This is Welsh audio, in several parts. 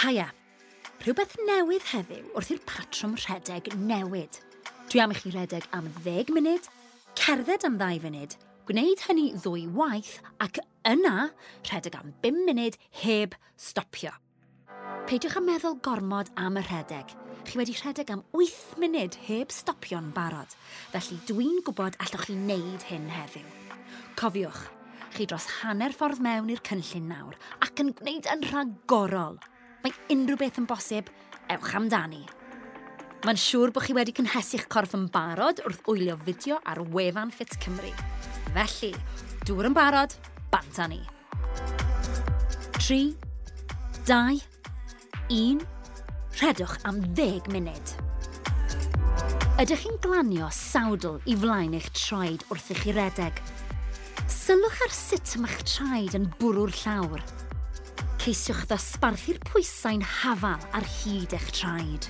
Haia, rhywbeth newydd heddiw wrth i'r patrwm rhedeg newid. Dwi am i chi redeg am 10 munud, cerdded am 2 funud, gwneud hynny ddwy waith ac yna rhedeg am 5 munud heb stopio. Peidiwch â meddwl gormod am y rhedeg. Chi wedi rhedeg am 8 munud heb stopio'n barod, felly dwi'n gwybod allwch chi wneud hyn heddiw. Cofiwch, chi dros hanner ffordd mewn i'r cynllun nawr ac yn gwneud yn rhagorol – mae unrhyw beth yn bosib, ewch amdani. Mae'n siŵr bod chi wedi cynhesu'ch corff yn barod wrth wylio fideo ar wefan Fit Cymru. Felly, dŵr yn barod, banta ni. 3, 2, 1, rhedwch am 10 munud. Ydych chi'n glanio sawdl i flaen eich traed wrth i chi redeg? Sylwch ar sut mae'ch traed yn bwrw'r llawr – ceisiwch ddosbarthu'r pwysau'n hafal ar hyd eich traed.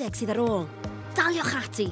adeg sydd ar ôl. Daliwch ati!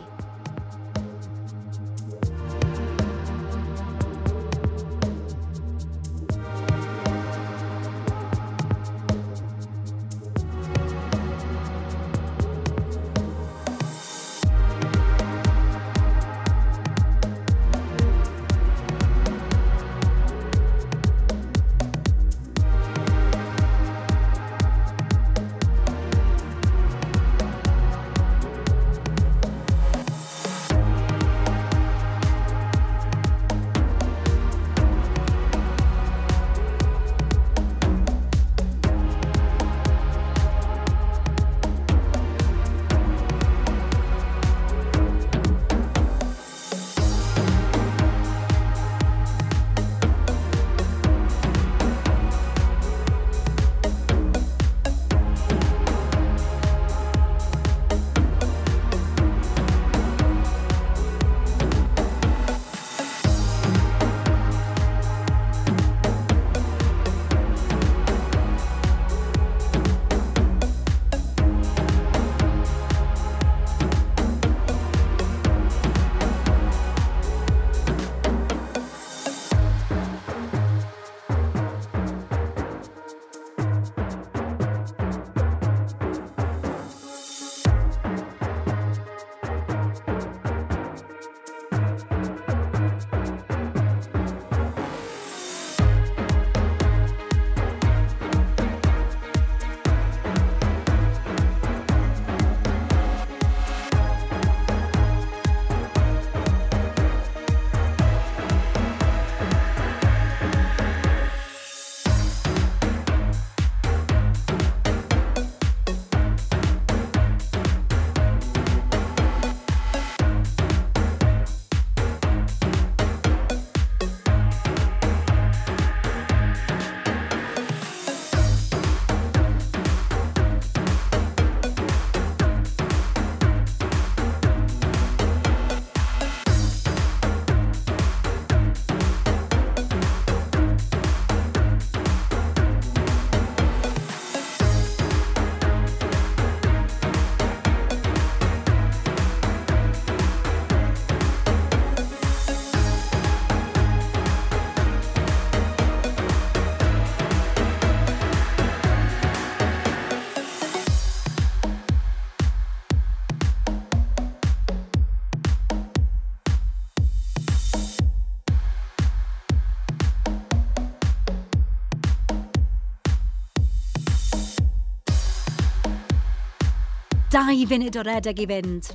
dau funud o redeg i fynd.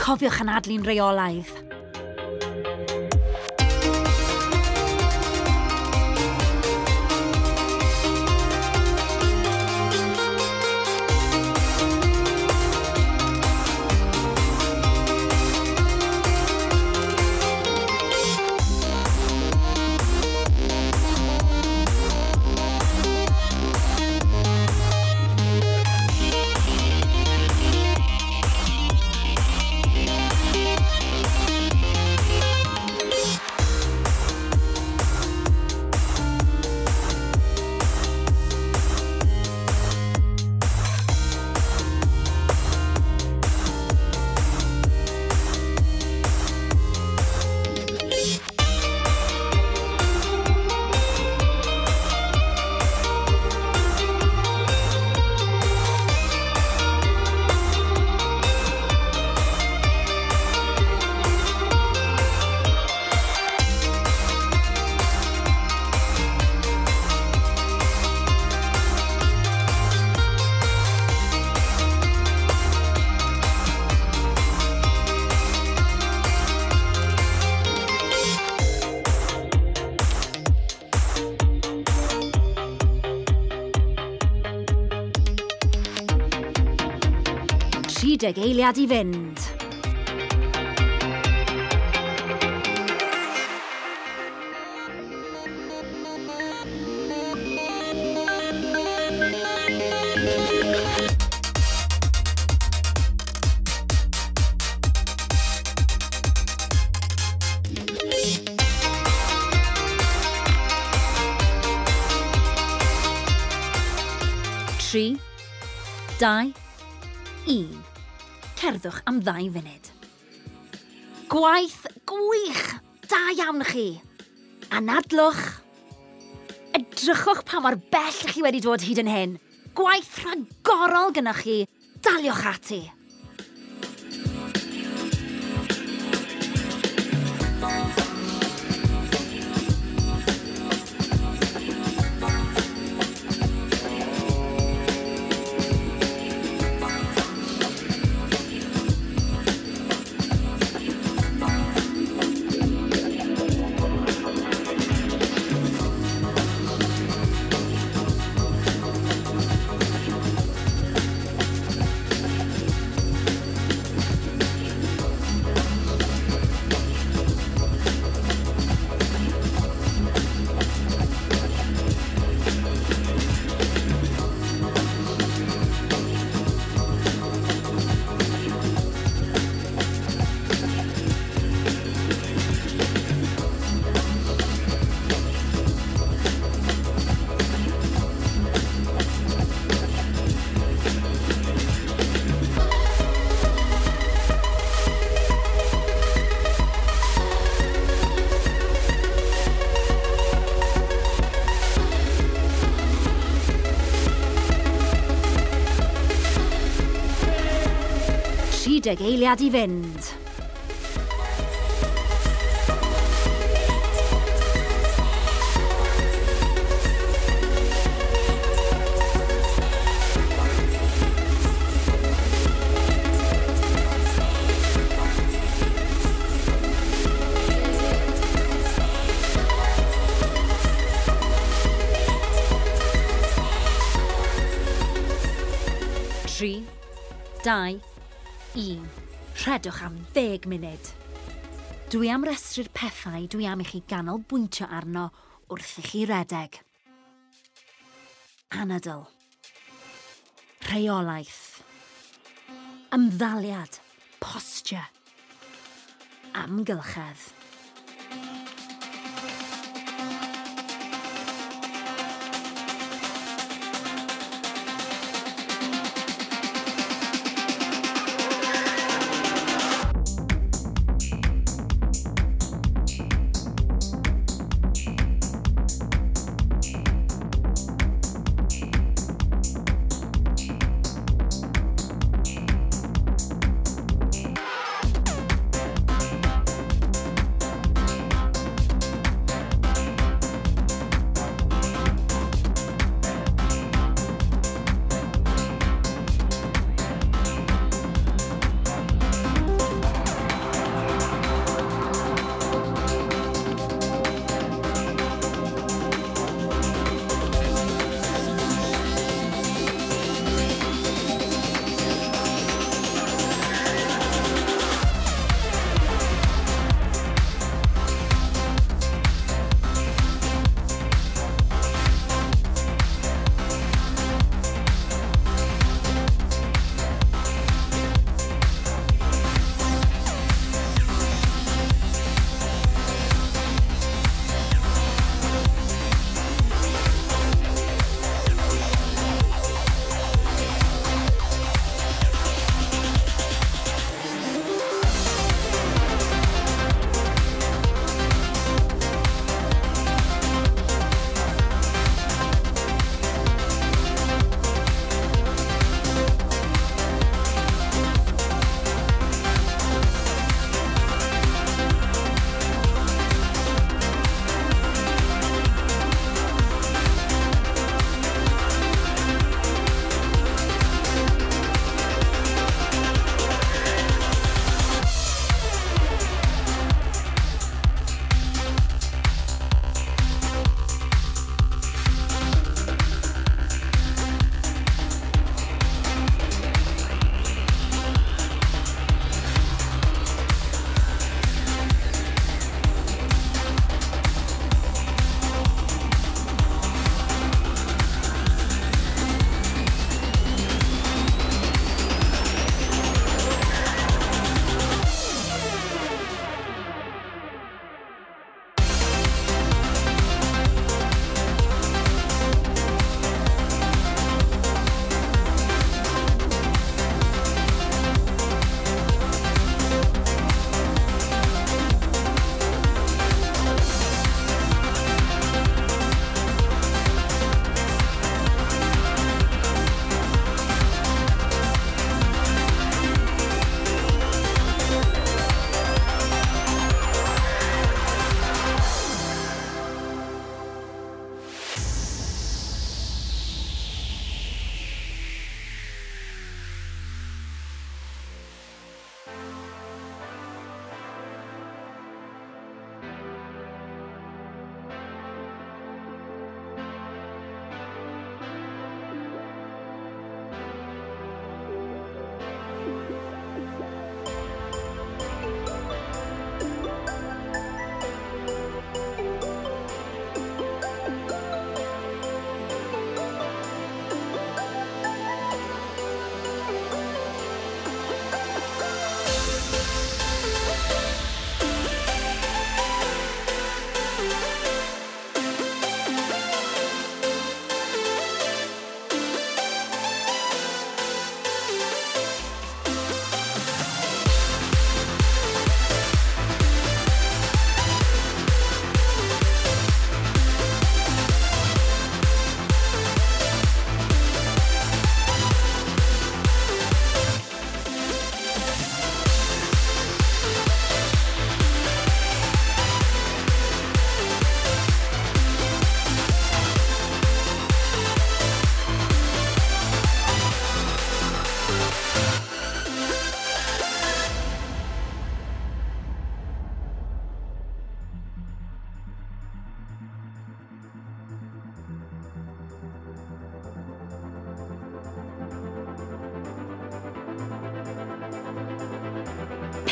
Cofiwch anadlu'n reolaidd. der Gaeliard Event. Tri, dau, un. E. cerddwch am ddau funud. Gwaith gwych! Da iawn chi! Anadlwch! Edrychwch pa mor bell chi wedi dod hyd yn hyn. Gwaith rhagorol gynnwch chi. Daliwch ati! Thank der Gaeliard Event. Tree, die, 1. Rhedwch am 10 munud. Dwi am restru'r pethau dwi am i chi ganolbwyntio arno wrth i chi redeg. Anadl. Rheolaeth. Ymddaliad. Posture. Amgylchedd.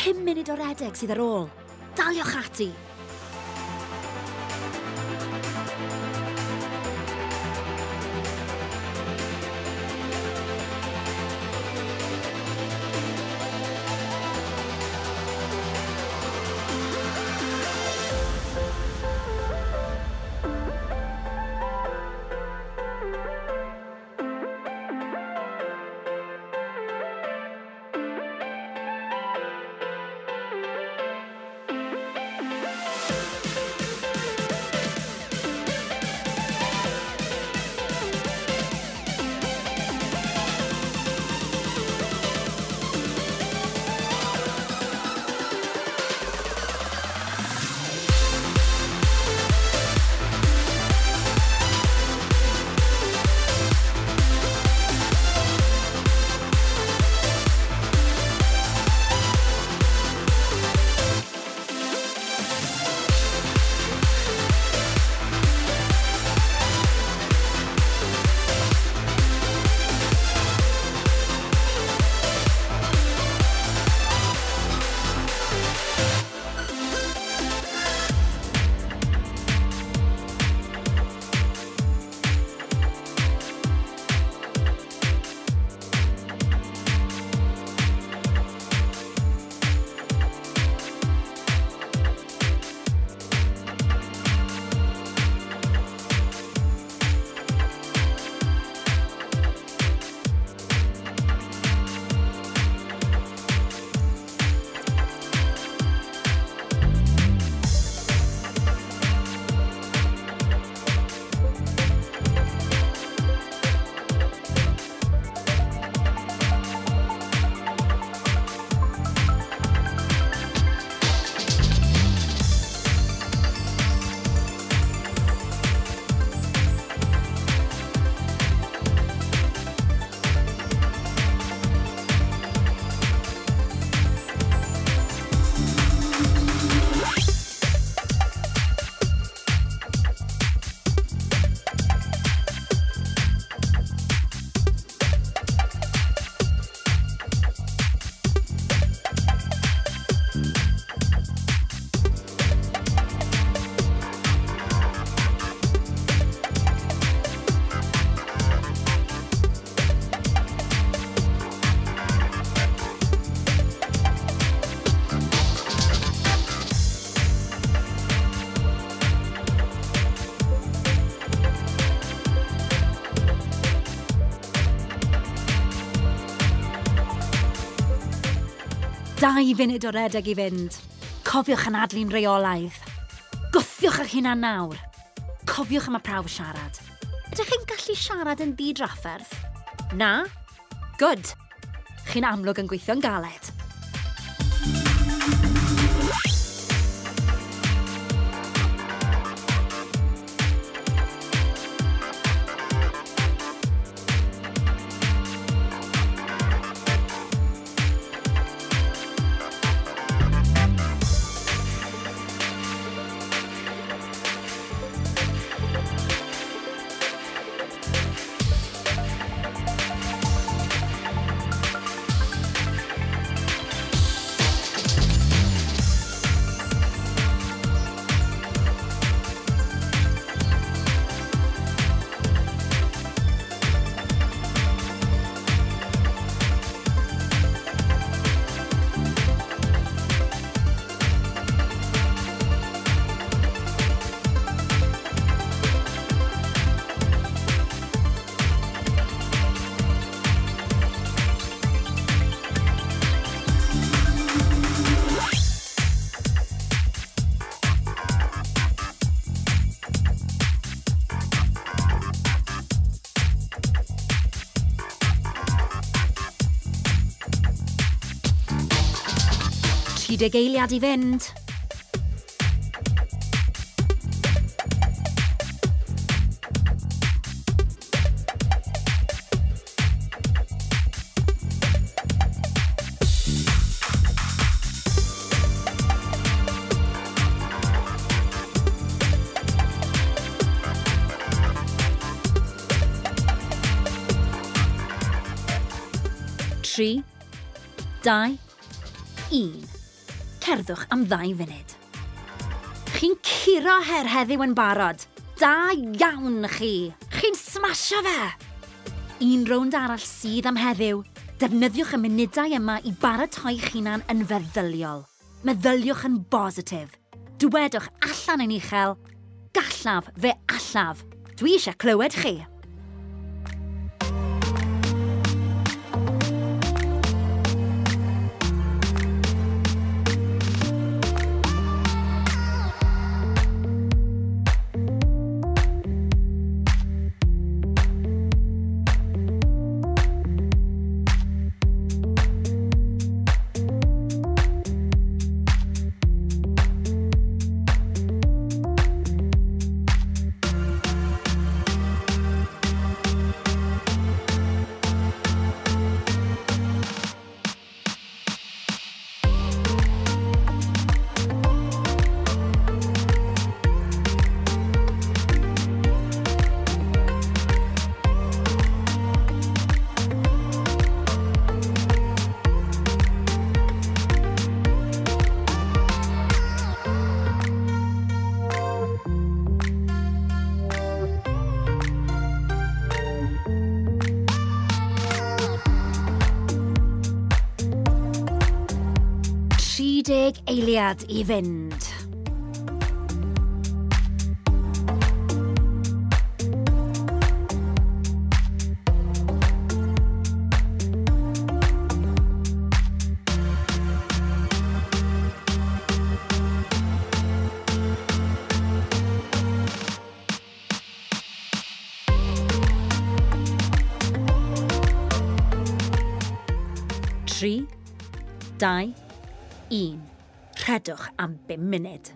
5 munud o redeg sydd ar ôl. Daliwch ati! dau funud o redeg i fynd. Cofiwch anadlu'n reolaidd. Gwthiwch eich hunan nawr. Cofiwch am y prawf siarad. Ydych chi'n gallu siarad yn di-drafferth? Na? Good. Chi'n amlwg yn gweithio'n galed. Tri eiliad i fynd. Tri, dau, un. cerddwch am ddau funud. Chi'n curo her heddiw yn barod. Da iawn chi. Chi'n smasho fe. Un rownd arall sydd am heddiw. Defnyddiwch y munudau yma i baratoi'ch hunan yn feddyliol. Meddyliwch yn bositif. Dywedwch allan yn uchel. Gallaf fe allaf. Dwi eisiau clywed chi. Eliad event. tri, dau, un. Edrychedwch am 5 munud.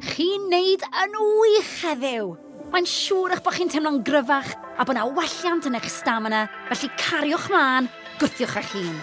Chi'n neud yn wych heddiw! Mae'n siŵr eich bod chi'n teimlo'n gryfach a bod yna welliant yn eich stamina, felly cariwch mlaen, gwthiwch eich hun.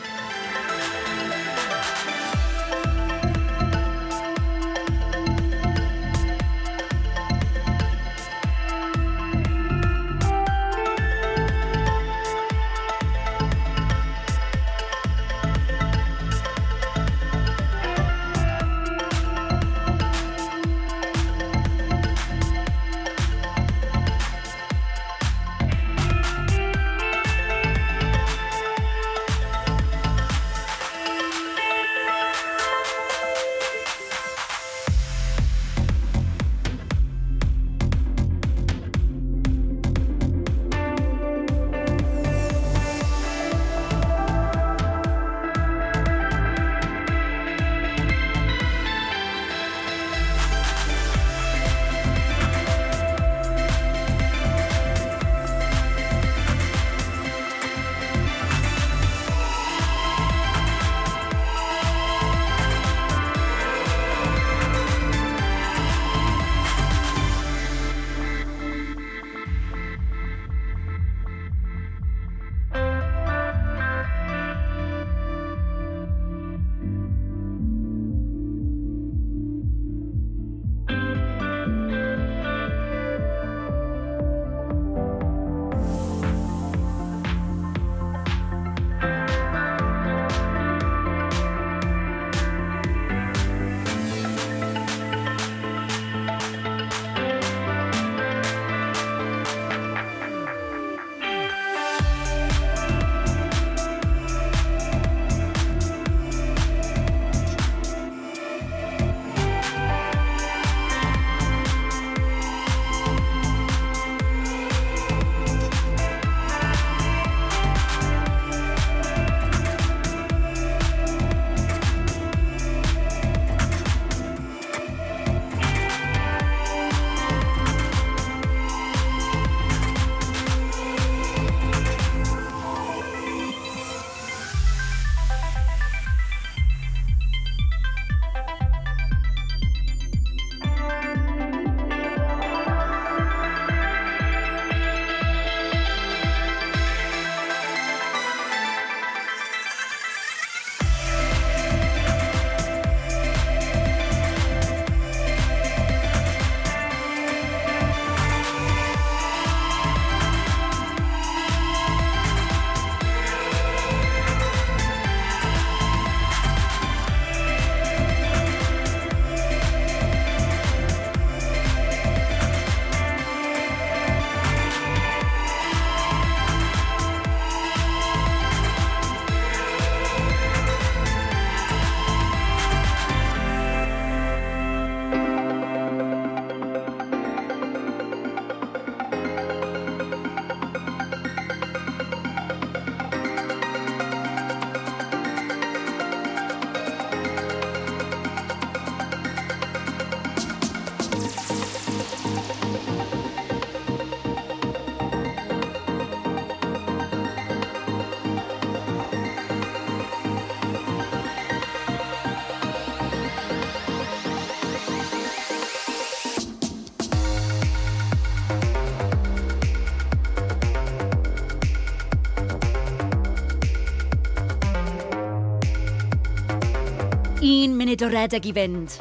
munud o redeg i fynd.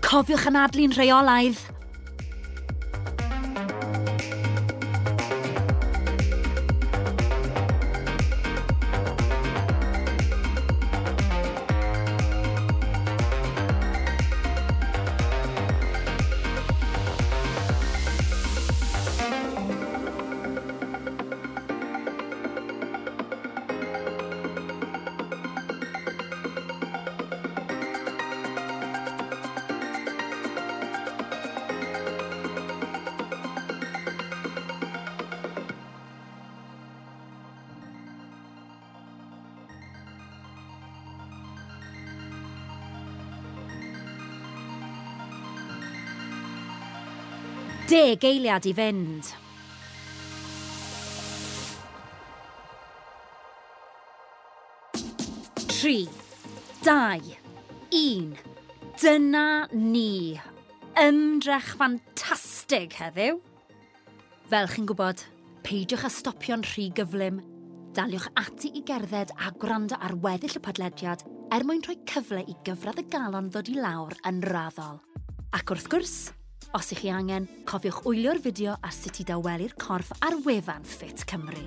Cofiwch anadlu'n rheolaidd deg eiliad i fynd. Tri, dau, un. Dyna ni. Ymdrech ffantastig heddiw. Fel chi'n gwybod, peidiwch â stopio'n rhy gyflym. Daliwch ati i gerdded a gwrando ar weddill y podlediad er mwyn rhoi cyfle i gyfradd y galon ddod i lawr yn raddol. Ac wrth gwrs, Os ych chi angen, cofiwch wylio'r fideo ar sut i dawelu'r corff ar wefan Fit Cymru.